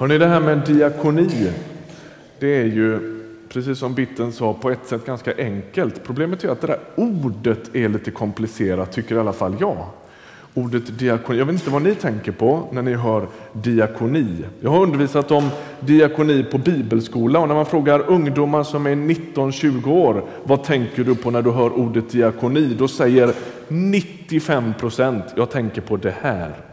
Hörrni, det här med diakoni, det är ju precis som Bitten sa, på ett sätt ganska enkelt. Problemet är att det där ordet är lite komplicerat, tycker i alla fall jag. Ordet diakoni, jag vet inte vad ni tänker på när ni hör diakoni. Jag har undervisat om diakoni på bibelskola och när man frågar ungdomar som är 19-20 år, vad tänker du på när du hör ordet diakoni? Då säger 95 procent, jag tänker på det här.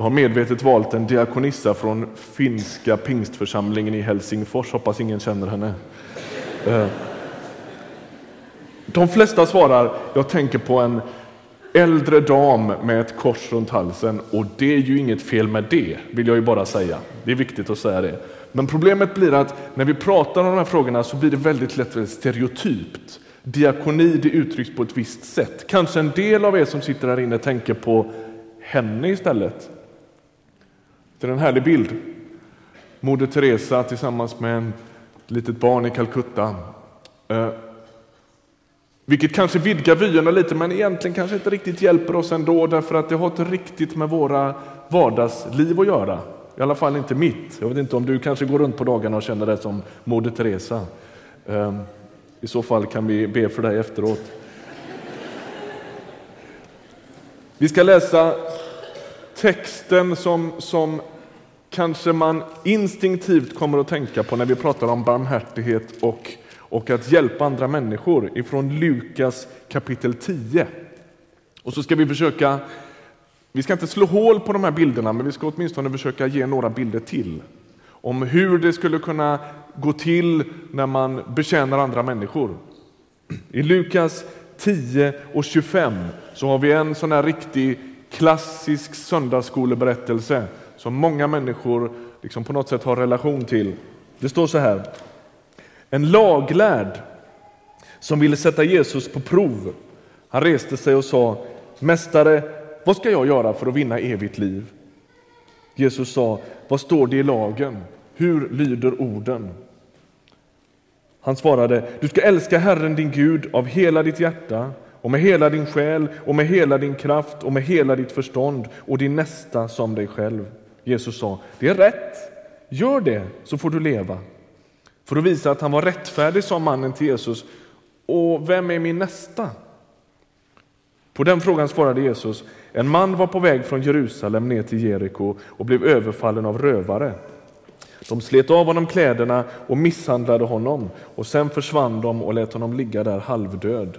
Jag har medvetet valt en diakonissa från finska pingstförsamlingen i Helsingfors. Hoppas ingen känner henne. Eh, de flesta svarar, jag tänker på en äldre dam med ett kors runt halsen och det är ju inget fel med det, vill jag ju bara säga. Det är viktigt att säga det. Men problemet blir att när vi pratar om de här frågorna så blir det väldigt lätt stereotypt. Diakoni det uttrycks på ett visst sätt. Kanske en del av er som sitter här inne tänker på henne istället. Det är en härlig bild. Moder Teresa tillsammans med ett litet barn i Calcutta. Eh, vilket kanske vidgar vyerna lite, men egentligen kanske inte riktigt hjälper oss ändå, därför att det har inte riktigt med våra vardagsliv att göra. I alla fall inte mitt. Jag vet inte om du kanske går runt på dagarna och känner dig som Moder Teresa. Eh, I så fall kan vi be för dig efteråt. Vi ska läsa texten som, som kanske man instinktivt kommer att tänka på när vi pratar om barmhärtighet och, och att hjälpa andra människor ifrån Lukas kapitel 10. Och så ska vi försöka, vi ska inte slå hål på de här bilderna, men vi ska åtminstone försöka ge några bilder till om hur det skulle kunna gå till när man betjänar andra människor. I Lukas 10 och 25 så har vi en sån här riktig klassisk söndagsskoleberättelse som många människor liksom på något sätt har relation till. Det står så här. En laglärd som ville sätta Jesus på prov. Han reste sig och sa Mästare, vad ska jag göra för att vinna evigt liv? Jesus sa, vad står det i lagen? Hur lyder orden? Han svarade, du ska älska Herren din Gud av hela ditt hjärta och med hela din själ och med hela din kraft och med hela ditt förstånd och din nästa som dig själv. Jesus sa, det är rätt, gör det så får du leva. För att visa att han var rättfärdig sa mannen till Jesus, och vem är min nästa? På den frågan svarade Jesus, en man var på väg från Jerusalem ner till Jeriko och blev överfallen av rövare. De slet av honom kläderna och misshandlade honom och sen försvann de och lät honom ligga där halvdöd.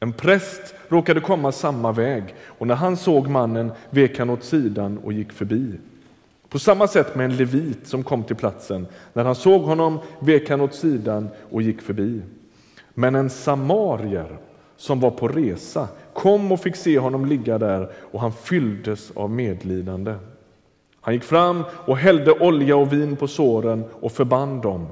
En präst råkade komma samma väg och när han såg mannen vek han åt sidan och gick förbi. På samma sätt med en levit som kom till platsen. När han såg honom vek han åt sidan och gick förbi. Men en samarier som var på resa kom och fick se honom ligga där och han fylldes av medlidande. Han gick fram och hällde olja och vin på såren och förband dem.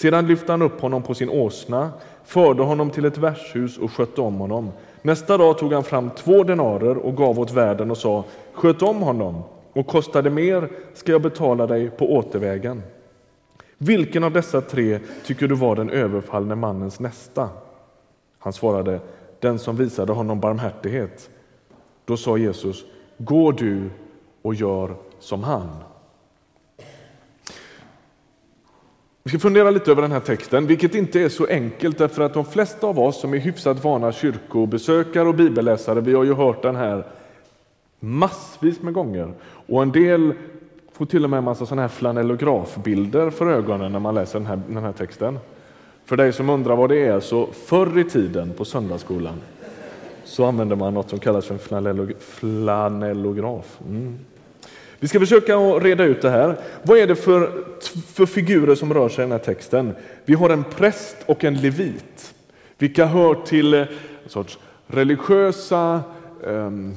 Sedan lyfte han upp honom på sin åsna, förde honom till ett värdshus och skötte om honom. Nästa dag tog han fram två denarer och gav åt värden och sa Sköt om honom, och kostar det mer ska jag betala dig på återvägen. Vilken av dessa tre tycker du var den överfallne mannens nästa? Han svarade, den som visade honom barmhärtighet. Då sa Jesus, gå du och gör som han. Vi ska fundera lite över den här texten, vilket inte är så enkelt därför att de flesta av oss som är hyfsat vana kyrkobesökare och bibelläsare, vi har ju hört den här massvis med gånger. Och en del får till och med en massa sådana här flanellografbilder för ögonen när man läser den här, den här texten. För dig som undrar vad det är, så förr i tiden på söndagsskolan så använde man något som kallas för en flanellograf. Mm. Vi ska försöka reda ut det här. Vad är det för, för figurer som rör sig i den här texten? Vi har en präst och en levit, vilka hör till eh, en sorts religiösa, um,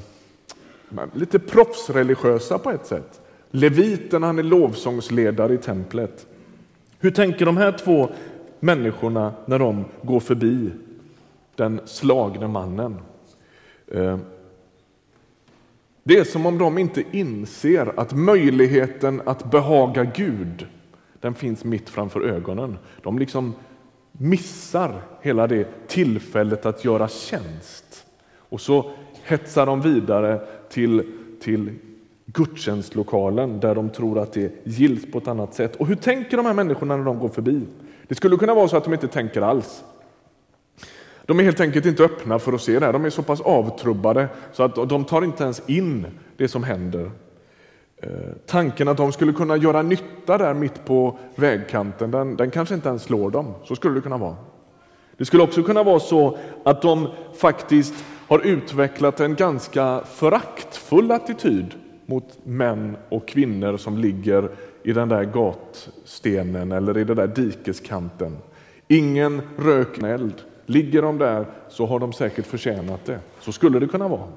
lite proffsreligiösa på ett sätt. Leviten han är lovsångsledare i templet. Hur tänker de här två människorna när de går förbi den slagne mannen? Ehm, det är som om de inte inser att möjligheten att behaga Gud, den finns mitt framför ögonen. De liksom missar hela det tillfället att göra tjänst. Och så hetsar de vidare till, till gudstjänstlokalen där de tror att det gills på ett annat sätt. Och hur tänker de här människorna när de går förbi? Det skulle kunna vara så att de inte tänker alls. De är helt enkelt inte öppna för att se det här. De är så pass avtrubbade så att de tar inte ens in det som händer. Eh, tanken att de skulle kunna göra nytta där mitt på vägkanten, den, den kanske inte ens slår dem. Så skulle det kunna vara. Det skulle också kunna vara så att de faktiskt har utvecklat en ganska föraktfull attityd mot män och kvinnor som ligger i den där gatstenen eller i den där dikeskanten. Ingen rök eld. Ligger de där så har de säkert förtjänat det. Så skulle det kunna vara.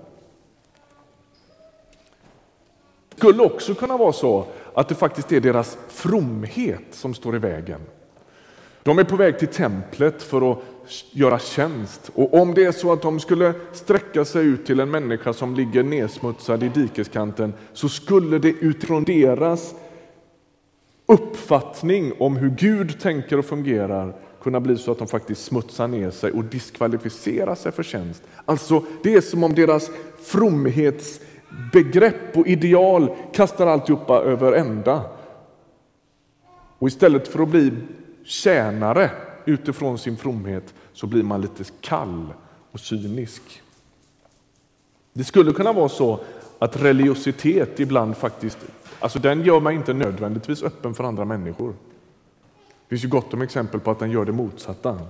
Det skulle också kunna vara så att det faktiskt är deras fromhet som står i vägen. De är på väg till templet för att göra tjänst. Och om det är så att de skulle sträcka sig ut till en människa som ligger nedsmutsad i dikeskanten så skulle det utifrån deras uppfattning om hur Gud tänker och fungerar kunna bli så att de faktiskt smutsar ner sig och diskvalificerar sig för tjänst. Alltså, det är som om deras fromhetsbegrepp och ideal kastar alltihopa över ända. Och istället för att bli tjänare utifrån sin fromhet så blir man lite kall och cynisk. Det skulle kunna vara så att religiositet ibland faktiskt, alltså den gör mig inte nödvändigtvis öppen för andra människor. Det finns ju gott om exempel på att den gör det motsatta.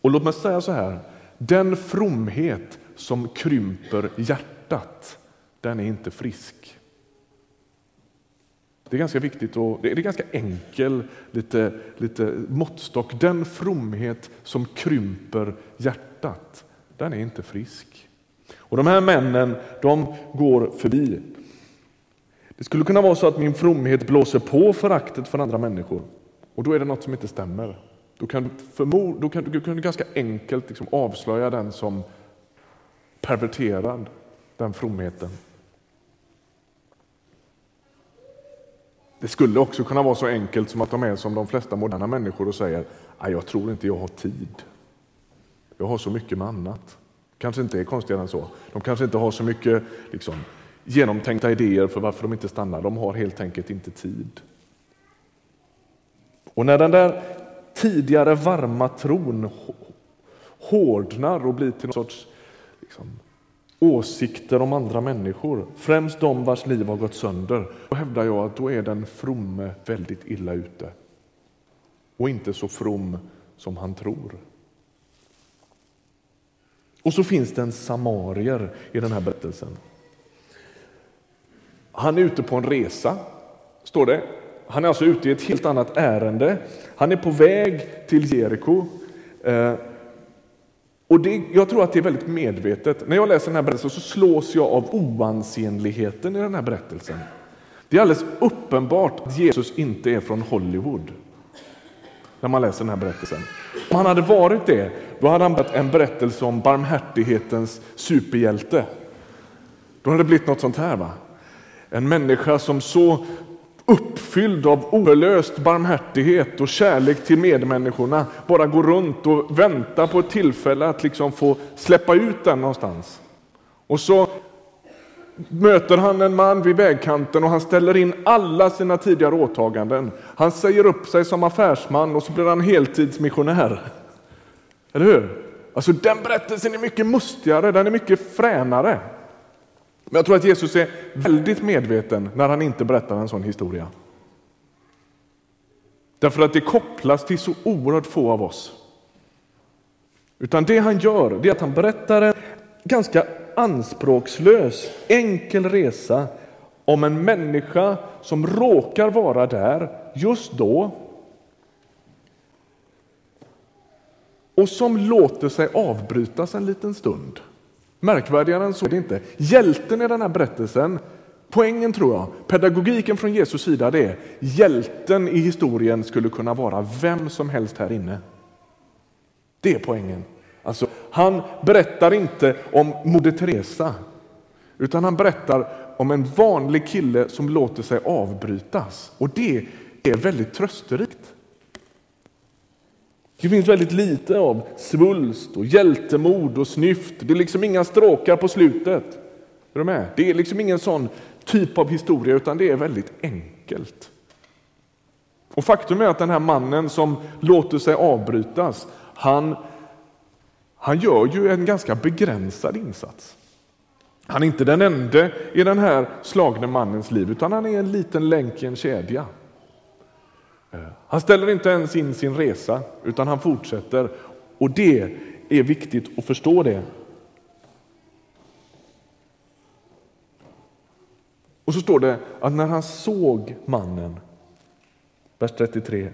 Och låt mig säga så här, den fromhet som krymper hjärtat, den är inte frisk. Det är ganska viktigt och det är ganska enkel lite, lite måttstock. Den fromhet som krymper hjärtat, den är inte frisk. Och de här männen, de går förbi. Det skulle kunna vara så att min fromhet blåser på föraktet för andra människor. Och då är det något som inte stämmer. Då kan du, förmod, då kan, du kan ganska enkelt liksom avslöja den som perverterad, den fromheten. Det skulle också kunna vara så enkelt som att de är som de flesta moderna människor och säger jag tror inte jag har tid. Jag har så mycket med annat. kanske inte är konstigare än så. De kanske inte har så mycket liksom, genomtänkta idéer för varför de inte stannar. De har helt enkelt inte tid. Och när den där tidigare varma tron hårdnar och blir till någon sorts liksom, åsikter om andra människor, främst de vars liv har gått sönder, då hävdar jag att då är den fromme väldigt illa ute. Och inte så from som han tror. Och så finns det en samarier i den här berättelsen. Han är ute på en resa, står det. Han är alltså ute i ett helt annat ärende. Han är på väg till Jeriko. Eh, och det, jag tror att det är väldigt medvetet. När jag läser den här berättelsen så slås jag av oansenligheten i den här berättelsen. Det är alldeles uppenbart att Jesus inte är från Hollywood. När man läser den här berättelsen. Om han hade varit det, då hade han berättat en berättelse om barmhärtighetens superhjälte. Då hade det blivit något sånt här. va? En människa som så uppfylld av oförlöst barmhärtighet och kärlek till medmänniskorna bara går runt och väntar på ett tillfälle att liksom få släppa ut den någonstans. Och så möter han en man vid vägkanten och han ställer in alla sina tidigare åtaganden. Han säger upp sig som affärsman och så blir han heltidsmissionär. Eller hur? Alltså den berättelsen är mycket mustigare, den är mycket fränare. Men jag tror att Jesus är väldigt medveten när han inte berättar en sån historia. Därför att det kopplas till så oerhört få av oss. Utan det han gör det är att han berättar en ganska anspråkslös, enkel resa om en människa som råkar vara där just då och som låter sig avbrytas en liten stund. Märkvärdigare än så är det inte. Hjälten i den här berättelsen, poängen tror jag, pedagogiken från Jesus sida, det är hjälten i historien skulle kunna vara vem som helst här inne. Det är poängen. Alltså, han berättar inte om Moder Teresa, utan han berättar om en vanlig kille som låter sig avbrytas. Och det är väldigt trösterikt. Det finns väldigt lite av svulst och hjältemod och snyft. Det är liksom inga stråkar på slutet. Är du med? Det är liksom ingen sån typ av historia utan det är väldigt enkelt. Och faktum är att den här mannen som låter sig avbrytas, han, han gör ju en ganska begränsad insats. Han är inte den enda i den här slagne mannens liv, utan han är en liten länk i en kedja. Han ställer inte ens in sin resa, utan han fortsätter. Och det är viktigt att förstå det. Och så står det att när han såg mannen, vers 33,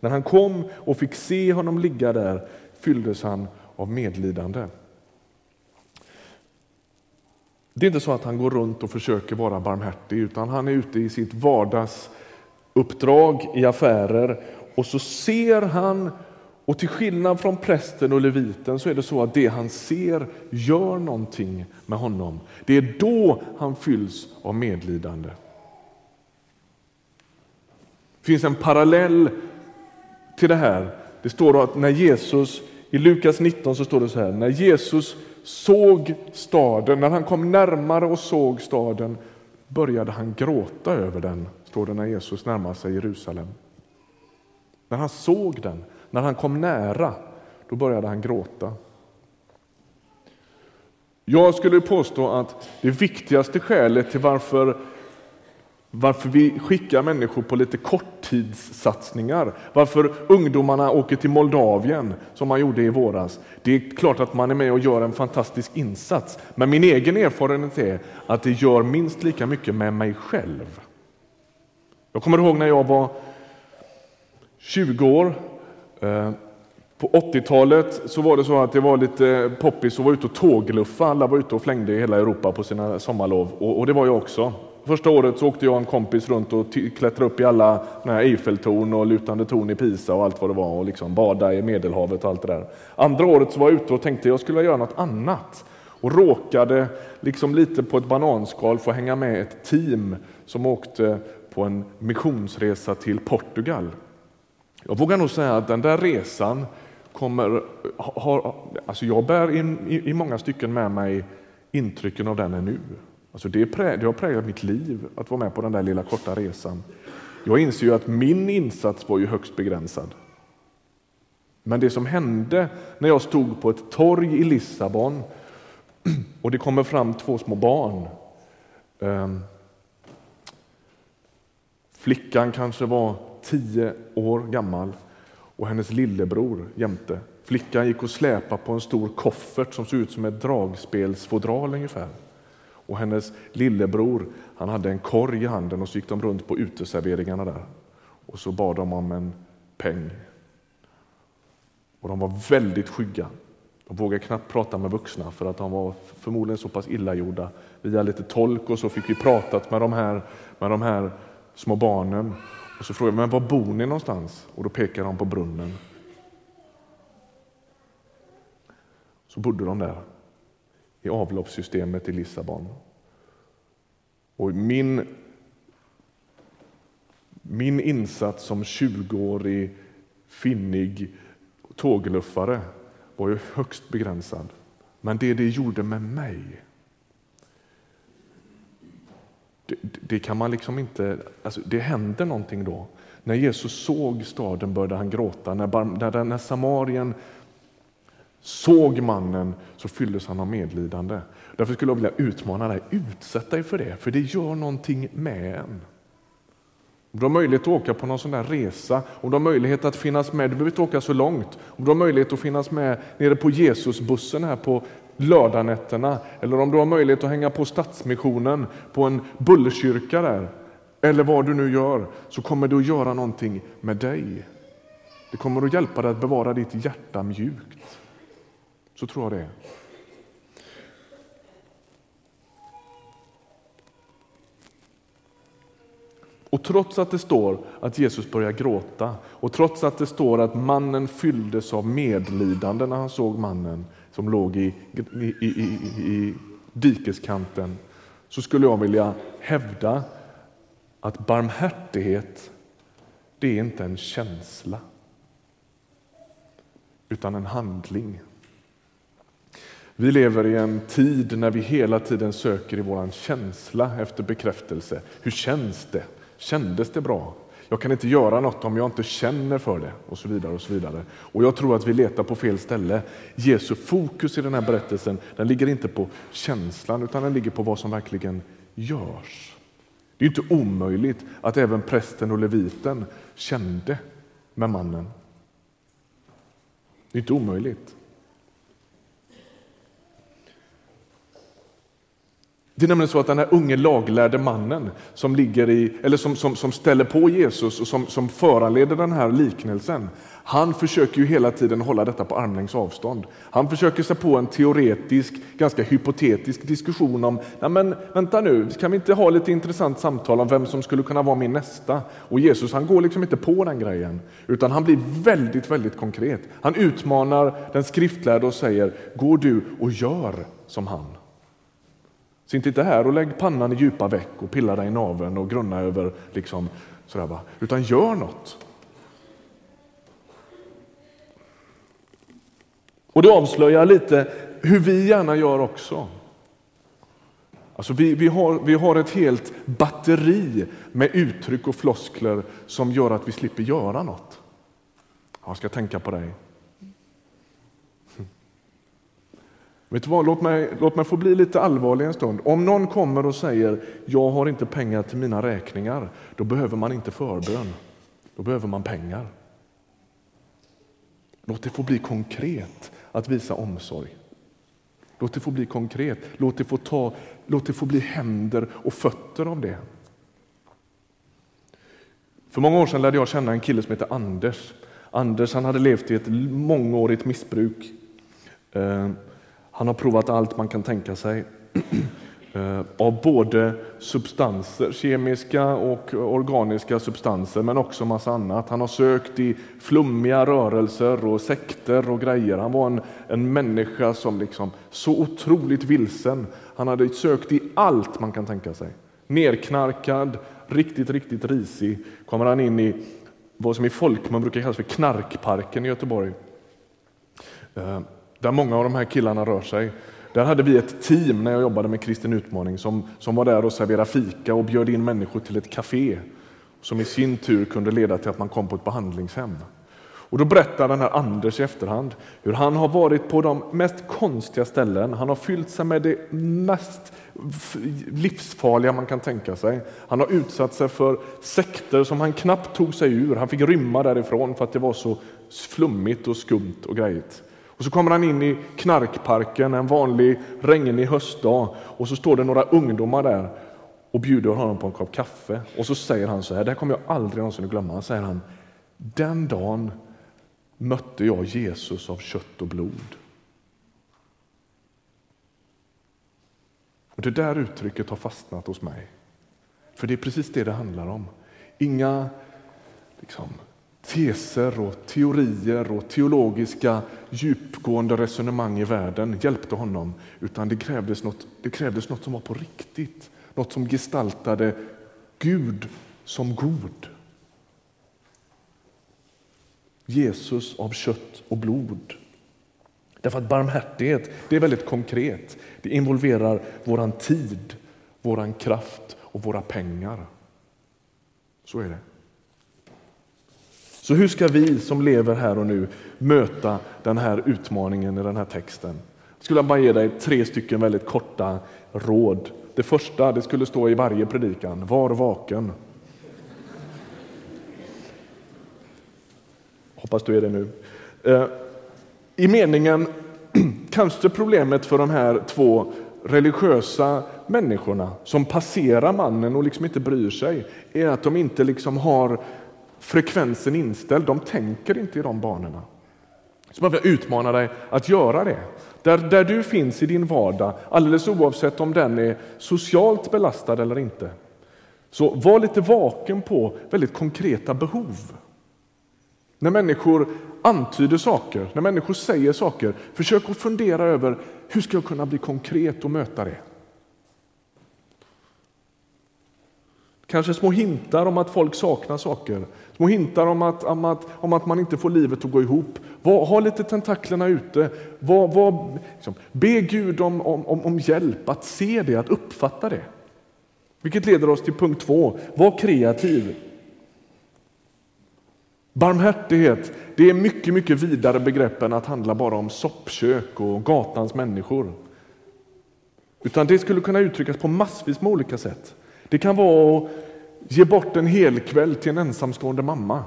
när han kom och fick se honom ligga där fylldes han av medlidande. Det är inte så att han går runt och försöker vara barmhärtig utan han är ute i sitt vardags Uppdrag, i affärer och så ser han och till skillnad från prästen och leviten så är det så att det han ser gör någonting med honom. Det är då han fylls av medlidande. Det finns en parallell till det här. Det står att när Jesus, i Lukas 19 så står det så här, när Jesus såg staden, när han kom närmare och såg staden började han gråta över den, står det när Jesus närmar sig Jerusalem. När han såg den, när han kom nära, då började han gråta. Jag skulle påstå att det viktigaste skälet till varför varför vi skickar människor på lite korttidssatsningar, varför ungdomarna åker till Moldavien som man gjorde i våras. Det är klart att man är med och gör en fantastisk insats, men min egen erfarenhet är att det gör minst lika mycket med mig själv. Jag kommer ihåg när jag var 20 år. Eh, på 80-talet så var det så att det var lite poppis att vara ute och tågluffa. Alla var ute och flängde i hela Europa på sina sommarlov och det var jag också. Första året så åkte jag och en kompis runt och klättrade upp i alla Eiffeltorn och lutande torn i Pisa och allt vad det var och liksom bada i Medelhavet och allt det där. Andra året så var jag ute och tänkte jag skulle göra något annat och råkade liksom lite på ett bananskal få hänga med ett team som åkte på en missionsresa till Portugal. Jag vågar nog säga att den där resan kommer, har, alltså jag bär in, i, i många stycken med mig intrycken av den ännu. Alltså det, prä, det har präglat mitt liv att vara med på den där lilla korta resan. Jag inser ju att min insats var ju högst begränsad. Men det som hände när jag stod på ett torg i Lissabon och det kommer fram två små barn. Ehm, Flickan kanske var tio år gammal och hennes lillebror jämte. Flickan gick och släpade på en stor koffert som såg ut som ett dragspelsfodral ungefär. Och hennes lillebror han hade en korg i handen och så gick de runt på uteserveringarna där. Och så bad de om en peng. Och de var väldigt skygga. De vågade knappt prata med vuxna för att de var förmodligen så pass illagjorda. Via lite tolk och så fick vi pratat med de här, med de här små barnen. Och så frågade jag, men var bor ni någonstans? Och då pekade de på brunnen. Så bodde de där i avloppssystemet i Lissabon. Och min, min insats som 20-årig finnig tågluffare var ju högst begränsad. Men det det gjorde med mig, det, det kan man liksom inte... Alltså det händer någonting då. När Jesus såg staden började han gråta. När, när, när Samarien såg mannen så fylldes han av medlidande. Därför skulle jag vilja utmana dig, utsätt dig för det, för det gör någonting med en. Om du har möjlighet att åka på någon sån där resa, om du har möjlighet att finnas med, du behöver inte åka så långt, om du har möjlighet att finnas med nere på Jesusbussen här på lördagnätterna, eller om du har möjlighet att hänga på Stadsmissionen på en bullerkyrka där, eller vad du nu gör, så kommer det att göra någonting med dig. Det kommer att hjälpa dig att bevara ditt hjärta mjukt. Så tror jag det är. Och trots att det står att Jesus börjar gråta och trots att det står att mannen fylldes av medlidande när han såg mannen som låg i, i, i, i dikeskanten så skulle jag vilja hävda att barmhärtighet det är inte en känsla utan en handling. Vi lever i en tid när vi hela tiden söker i vår känsla efter bekräftelse. Hur känns det? Kändes det bra? Jag kan inte göra något om jag inte känner för det och så vidare. Och så vidare. Och jag tror att vi letar på fel ställe. Jesu fokus i den här berättelsen den ligger inte på känslan utan den ligger på vad som verkligen görs. Det är inte omöjligt att även prästen och leviten kände med mannen. Det är inte omöjligt. Det är nämligen så att den här unge laglärde mannen som, ligger i, eller som, som, som ställer på Jesus och som, som föranleder den här liknelsen, han försöker ju hela tiden hålla detta på armlängds avstånd. Han försöker sig på en teoretisk, ganska hypotetisk diskussion om, nej men vänta nu, kan vi inte ha lite intressant samtal om vem som skulle kunna vara min nästa? Och Jesus han går liksom inte på den grejen, utan han blir väldigt, väldigt konkret. Han utmanar den skriftlärde och säger, går du och gör som han. Sitt inte här och lägg pannan i djupa veck och pilla dig i naveln och grunna över liksom sådär va. Utan gör något. Och det avslöjar lite hur vi gärna gör också. Alltså vi, vi, har, vi har ett helt batteri med uttryck och floskler som gör att vi slipper göra något. Jag ska tänka på dig. Vet du vad? Låt, mig, låt mig få bli lite allvarlig en stund. Om någon kommer och säger jag har inte pengar till mina räkningar, då behöver man inte förbön. Då behöver man pengar. Låt det få bli konkret att visa omsorg. Låt det få bli konkret. Låt det få, ta, låt det få bli händer och fötter av det. För många år sedan lärde jag känna en kille som heter Anders. Anders han hade levt i ett mångårigt missbruk. Eh, han har provat allt man kan tänka sig eh, av både substanser, kemiska och organiska substanser, men också massa annat. Han har sökt i flummiga rörelser och sekter och grejer. Han var en, en människa som liksom så otroligt vilsen. Han hade sökt i allt man kan tänka sig. Nerknarkad, riktigt, riktigt risig kommer han in i vad som i folkmun brukar kallas för knarkparken i Göteborg. Eh, där många av de här killarna rör sig. Där hade vi ett team när jag jobbade med Kristen Utmaning som, som var där och serverade fika och bjöd in människor till ett café som i sin tur kunde leda till att man kom på ett behandlingshem. Och då berättar den här Anders i efterhand hur han har varit på de mest konstiga ställen. Han har fyllt sig med det mest livsfarliga man kan tänka sig. Han har utsatt sig för sekter som han knappt tog sig ur. Han fick rymma därifrån för att det var så flummigt och skumt och grejigt. Och så kommer han in i knarkparken en vanlig regnig höstdag och så står det några ungdomar där och bjuder honom på en kopp kaffe. Och så säger han så här, det här kommer jag aldrig någonsin att glömma. säger han, den dagen mötte jag Jesus av kött och blod. Och Det där uttrycket har fastnat hos mig. För det är precis det det handlar om. Inga liksom, teser och teorier och teologiska djupgående resonemang i världen hjälpte honom, utan det krävdes något, det krävdes något som var på riktigt. Något som gestaltade Gud som god. Jesus av kött och blod. Därför att barmhärtighet det är väldigt konkret. Det involverar våran tid, våran kraft och våra pengar. Så är det. Så hur ska vi som lever här och nu möta den här utmaningen i den här texten? Jag skulle bara ge dig tre stycken väldigt korta råd. Det första det skulle stå i varje predikan, var vaken. Hoppas du är det nu. Eh, I meningen, kanske problemet för de här två religiösa människorna som passerar mannen och liksom inte bryr sig, är att de inte liksom har frekvensen inställd. De tänker inte i de banorna. Så jag vill utmana dig att göra det. Där, där du finns i din vardag, alldeles oavsett om den är socialt belastad eller inte. Så var lite vaken på väldigt konkreta behov. När människor antyder saker, när människor säger saker, försök att fundera över hur ska jag kunna bli konkret och möta det. Kanske små hintar om att folk saknar saker, små hintar om att, om att, om att man inte får livet att gå ihop. Var, ha lite tentaklerna ute. Var, var, liksom, be Gud om, om, om hjälp att se det, att uppfatta det. Vilket leder oss till punkt två, var kreativ. Barmhärtighet det är mycket, mycket vidare begrepp än att handla bara om soppkök och gatans människor. Utan det skulle kunna uttryckas på massvis med olika sätt. Det kan vara att ge bort en hel kväll till en ensamstående mamma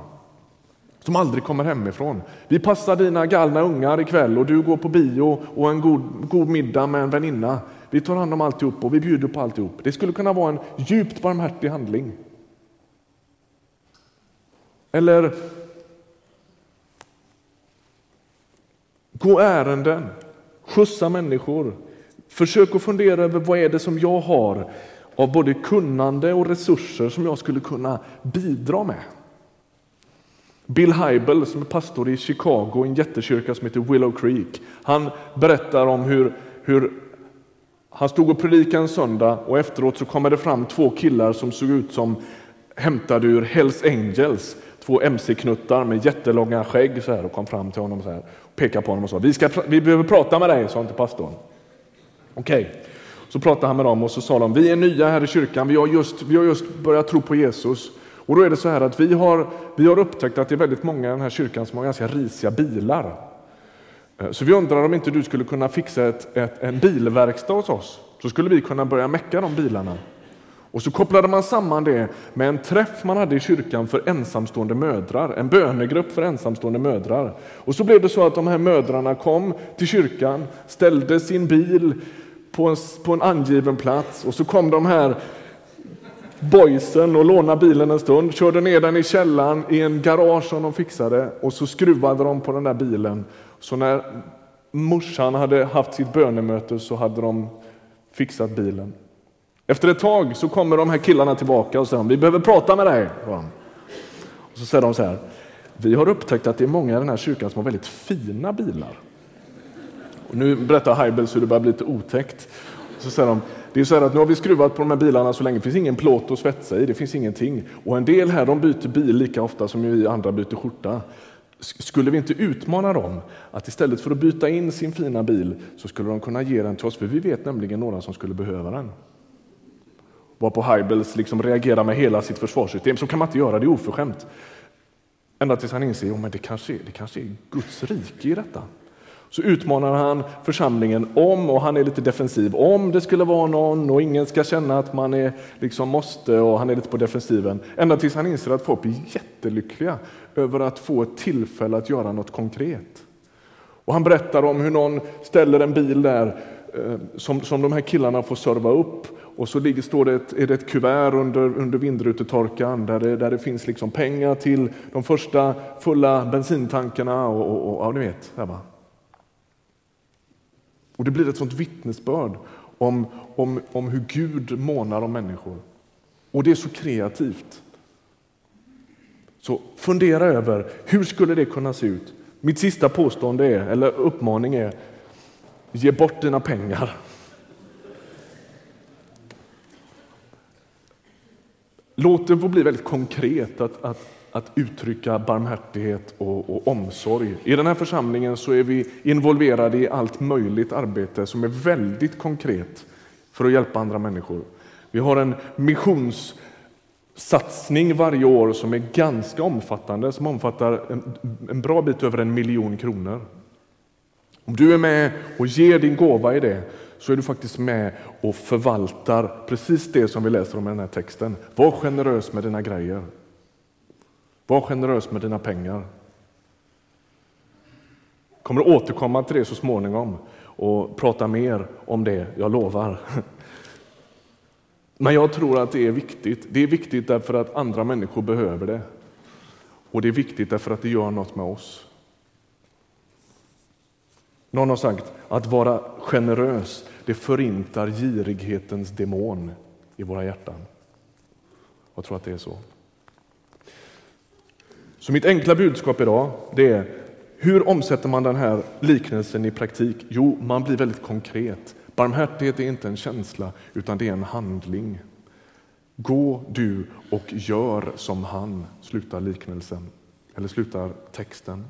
som aldrig kommer hemifrån. Vi passar dina galna ungar ikväll och du går på bio och en god, god middag med en väninna. Vi tar hand om alltihop och vi bjuder på alltihop. Det skulle kunna vara en djupt barmhärtig handling. Eller gå ärenden, skjutsa människor. Försök att fundera över vad är det som jag har av både kunnande och resurser som jag skulle kunna bidra med. Bill Heibel som är pastor i Chicago, i en jättekyrka som heter Willow Creek, han berättar om hur, hur han stod och predikade en söndag och efteråt så kommer det fram två killar som såg ut som hämtade ur Hells Angels. Två mc-knuttar med jättelånga skägg så här och kom fram till honom så här och pekade på honom och sa vi, ska, vi behöver prata med dig, sa han till pastorn. Okej, okay så pratade han med dem och så sa de vi är nya här i kyrkan, vi har just, vi har just börjat tro på Jesus. Och då är det så här att vi har, vi har upptäckt att det är väldigt många i den här kyrkan som har ganska risiga bilar. Eh, så vi undrar om inte du skulle kunna fixa ett, ett, en bilverkstad hos oss. Så skulle vi kunna börja mecka de bilarna. Och så kopplade man samman det med en träff man hade i kyrkan för ensamstående mödrar, en bönegrupp för ensamstående mödrar. Och så blev det så att de här mödrarna kom till kyrkan, ställde sin bil på en, på en angiven plats och så kom de här boysen och lånade bilen en stund, körde ner den i källaren i en garage som de fixade och så skruvade de på den där bilen. Så när morsan hade haft sitt bönemöte så hade de fixat bilen. Efter ett tag så kommer de här killarna tillbaka och säger vi behöver prata med dig. Och så säger de så här, vi har upptäckt att det är många i den här kyrkan som har väldigt fina bilar. Och nu berättar Heibels hur det börjar bli lite otäckt. Så säger de, det är så här att nu har vi skruvat på de här bilarna så länge, det finns ingen plåt att svetsa i, det finns ingenting. Och en del här de byter bil lika ofta som vi andra byter skjorta. Skulle vi inte utmana dem att istället för att byta in sin fina bil så skulle de kunna ge den till oss, för vi vet nämligen några som skulle behöva den. Varpå Heibels liksom reagerar med hela sitt försvarssystem. Så kan man inte göra, det är oförskämt. Ända tills han inser att det, kanske, det kanske är Guds rike i detta. Så utmanar han församlingen om, och han är lite defensiv, om det skulle vara någon och ingen ska känna att man är liksom måste och han är lite på defensiven. Ända tills han inser att folk blir jättelyckliga över att få ett tillfälle att göra något konkret. Och han berättar om hur någon ställer en bil där eh, som, som de här killarna får serva upp och så ligger, står det ett, är det ett kuvert under, under vindrutetorkaren där det, där det finns liksom pengar till de första fulla bensintankarna och, och, och ja, ni vet. Där? Och det blir ett sånt vittnesbörd om, om, om hur Gud månar om människor. Och det är så kreativt. Så fundera över hur skulle det kunna se ut? Mitt sista påstående är, eller uppmaning är, ge bort dina pengar. Låt det få bli väldigt konkret att, att, att uttrycka barmhärtighet och, och, omsorg. I den här församlingen så är vi involverade i allt möjligt arbete som är väldigt konkret för att hjälpa andra människor. Vi har en missionssatsning varje år som är ganska omfattande, som omfattar en, en bra bit över en miljon kronor. Om du är med och ger din gåva i det så är du faktiskt med och förvaltar precis det som vi läser om i den här texten. Var generös med dina grejer. Var generös med dina pengar. Jag kommer återkomma till det så småningom och prata mer om det, jag lovar. Men jag tror att det är viktigt. Det är viktigt därför att andra människor behöver det. Och det är viktigt därför att det gör något med oss. Någon har sagt att vara generös, det förintar girighetens demon i våra hjärtan. Jag tror att det är så. Så mitt enkla budskap idag det är hur omsätter man den här liknelsen i praktik? Jo, man blir väldigt konkret. Barmhärtighet är inte en känsla, utan det är en handling. Gå du och gör som han, slutar liknelsen, eller slutar texten.